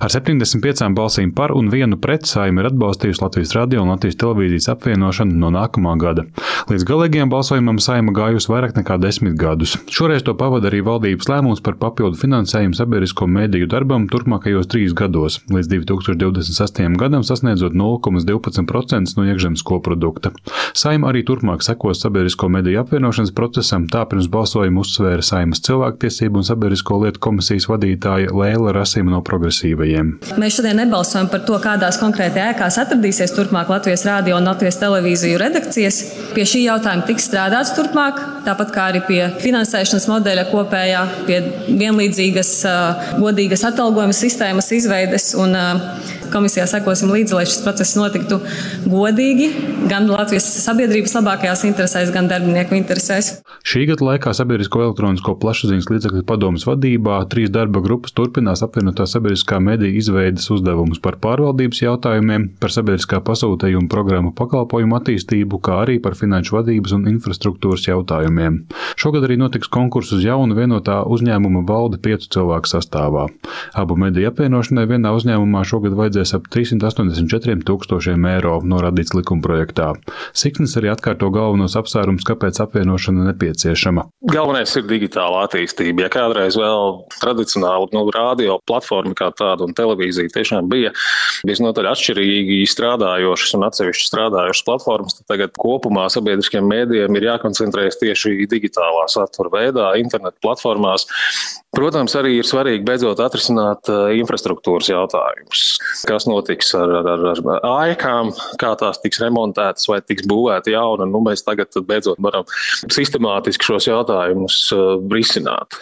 Ar 75 balsīm par un vienu pret saima ir atbalstījusi Latvijas radio un Latvijas televīzijas apvienošanu no nākamā gada. Līdz galīgajam balsojumam saima gājusi vairāk nekā desmit gadus. Šoreiz to pavada arī valdības lēmums par papildu finansējumu sabiedrisko mediju darbam turpmākajos trīs gados, līdz 2028. gadam sasniedzot 0,12% no iekšzemes koprodukta. Saima arī turpmāk sekos sabiedrisko mediju apvienošanas procesam, tā pirms balsojuma uzsvēra Saimas cilvēktiesību un sabiedrisko lietu komisijas vadītāja Lēla Rasima no progresīvajiem. Mēs šodien nebalsojam par to, kādās konkrēti ēkās atradīsies turpmāk Latvijas rādio un Latvijas televīziju redakcijas. Pie šī jautājuma tiks strādāts turpmāk, tāpat kā arī pie finansēšanas modeļa kopējā, pie vienlīdzīgas, godīgas atalgojuma sistēmas izveides un Komisijā sekosim līdzi, lai šis process notiktu godīgi, gan Latvijas sabiedrības labākajās interesēs, gan darbinieku interesēs. Šī gada laikā Sabiedrisko elektronisko plašsaziņas līdzekļu padomus vadībā trīs darba grupas turpinās apvienotā sabiedriskā mediju izveidas uzdevumus par pārvaldības jautājumiem, par sabiedriskā pasūtījuma programmu pakalpojumu attīstību, kā arī par finanšu vadības un infrastruktūras jautājumiem. Šogad arī notiks konkurss uz jaunu vienotā uzņēmuma valdi piecu cilvēku sastāvā. Abu mediju apvienošanai vienā uzņēmumā šogad vajadzēs paredzēs ap 384 tūkstošiem eiro, norādīts likumprojektā. Siksnis arī atkārto galvenos apsvērums, kāpēc apvienošana nepieciešama. Galvenais ir digitāla attīstība. Ja kādreiz vēl tradicionāli nu, radio platforma kā tāda un televīzija tiešām bija visnotaļ atšķirīgi strādājošas un atsevišķi strādājošas platformas, tad tagad kopumā sabiedriskiem mēdījiem ir jākoncentrējas tieši digitālā satura veidā, internetu platformās. Protams, arī ir svarīgi beidzot atrisināt infrastruktūras jautājumus kas notiks ar, ar, ar ēkām, kā tās tiks remontētas vai tiks būvēta jauna. Nu, mēs tagad beidzot varam sistemātiski šos jautājumus uh, risināt.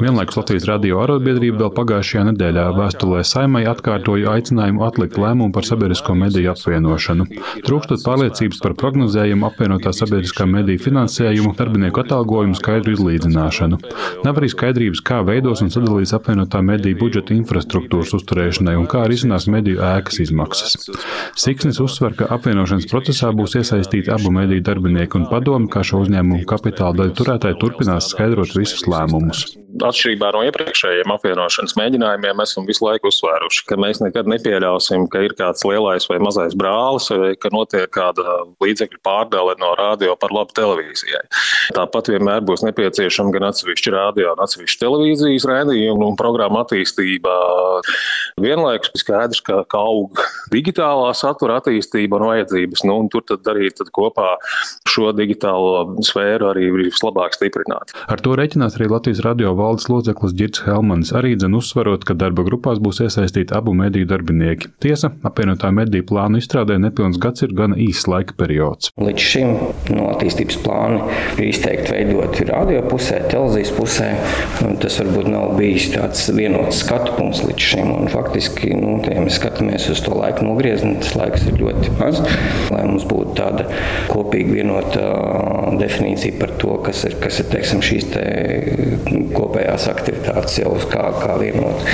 Vienlaikus Latvijas radio arotbiedrība vēl pagājušajā nedēļā vēstulē saimai atkārtoja aicinājumu atlikt lēmumu par sabiedrisko mediju apvienošanu. Trūkstot pārliecības par prognozējumu apvienotā sabiedriskā mediju finansējumu, darbinieku atalgojumu skaidru izlīdzināšanu. Nav arī skaidrības, kā veidos un sadalīs apvienotā mediju budžeta infrastruktūras uzturēšanai un kā risinās mediju mediju ēkas izmaksas. Siksnis uzsver, ka apvienošanas procesā būs iesaistīti abu mediju darbinieki un padomi, kā šo uzņēmumu kapitāla daļu turētāji turpinās skaidrot visus lēmumus atšķirībā no iepriekšējiem apvienošanas mēģinājumiem, esam visu laiku uzsvēruši, ka mēs nekad nepieļausim, ka ir kāds lielais vai mazais brālis, vai ka notiek kāda līdzekļu pārdale no radio par labu televīzijai. Tāpat vienmēr būs nepieciešama gan atsevišķa radio, gan atsevišķa televīzijas rādījuma un programma attīstība. Vienlaikus skaidrs, ka, aug digitālā satura attīstība un vajadzības, nu, un tur tad arī tad kopā šo digitālo sfēru arī vislabāk stiprināt. Ar to reiķinās arī Latvijas radio valsts valdes loceklis Girts Helmans arī dzen uzsverot, ka darba grupās būs iesaistīti abu mediju darbinieki. Tiesa, apvienotā mediju plānu izstrādē nepilns gads ir gana īsts laika periods. Līdz šim no attīstības plāni ir izteikti veidoti radio pusē, televīzijas pusē. Tas varbūt nav bijis tāds vienots skatu punkts līdz šim. Un faktiski, nu, ja mēs skatāmies uz to laika nogriezni, tas laiks ir ļoti maz. Lai mums būtu tāda kopīga vienota definīcija par to, kas ir, kas ir teiksim, šīs te kopējās kopējās aktivitātes jau kā, kā vienot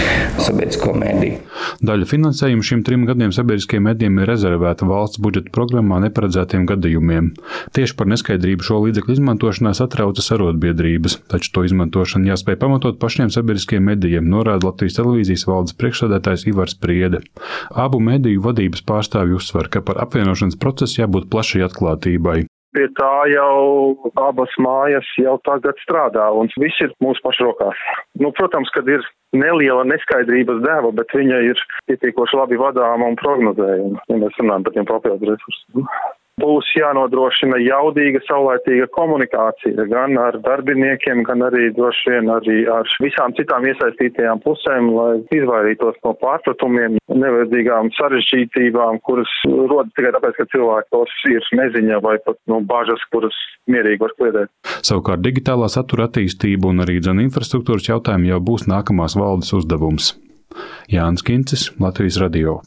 sabiedrisko mediju. Daļa finansējuma šim trim gadiem sabiedriskajiem medijiem ir rezervēta valsts budžeta programmā neparedzētiem gadījumiem. Tieši par neskaidrību šo līdzekļu izmantošanā satraucas arotbiedrības, taču to izmantošanu jāspēj pamatot pašiem sabiedriskajiem medijiem, norāda Latvijas televīzijas valdes priekšsēdētājs Ivars Priede. Abu mediju vadības pārstāvju uzsver, ka par apvienošanas procesu jābūt plašai atklātībai. Pie tā jau abas mājas jau tagad strādā, un viss ir mūsu pašu rokās. Nu, protams, kad ir neliela neskaidrības deva, bet viņa ir pietiekoši labi vadāma un prognozējama, ja mēs runājam par tiem papildu resursiem. Būs jānodrošina jaudīga, saulētīga komunikācija gan ar darbiniekiem, gan arī droši vien arī ar visām citām iesaistītajām pusēm, lai izvairītos no pārpratumiem, nevajadzīgām sarežģītībām, kuras rodas tikai tāpēc, ka cilvēki tos ir neziņā vai pat no bažas, kuras mierīgi var kliedēt. Savukārt digitālā satura attīstība un arī dzene infrastruktūras jautājumi jau būs nākamās valdes uzdevums. Jānis Kincis, Latvijas radio.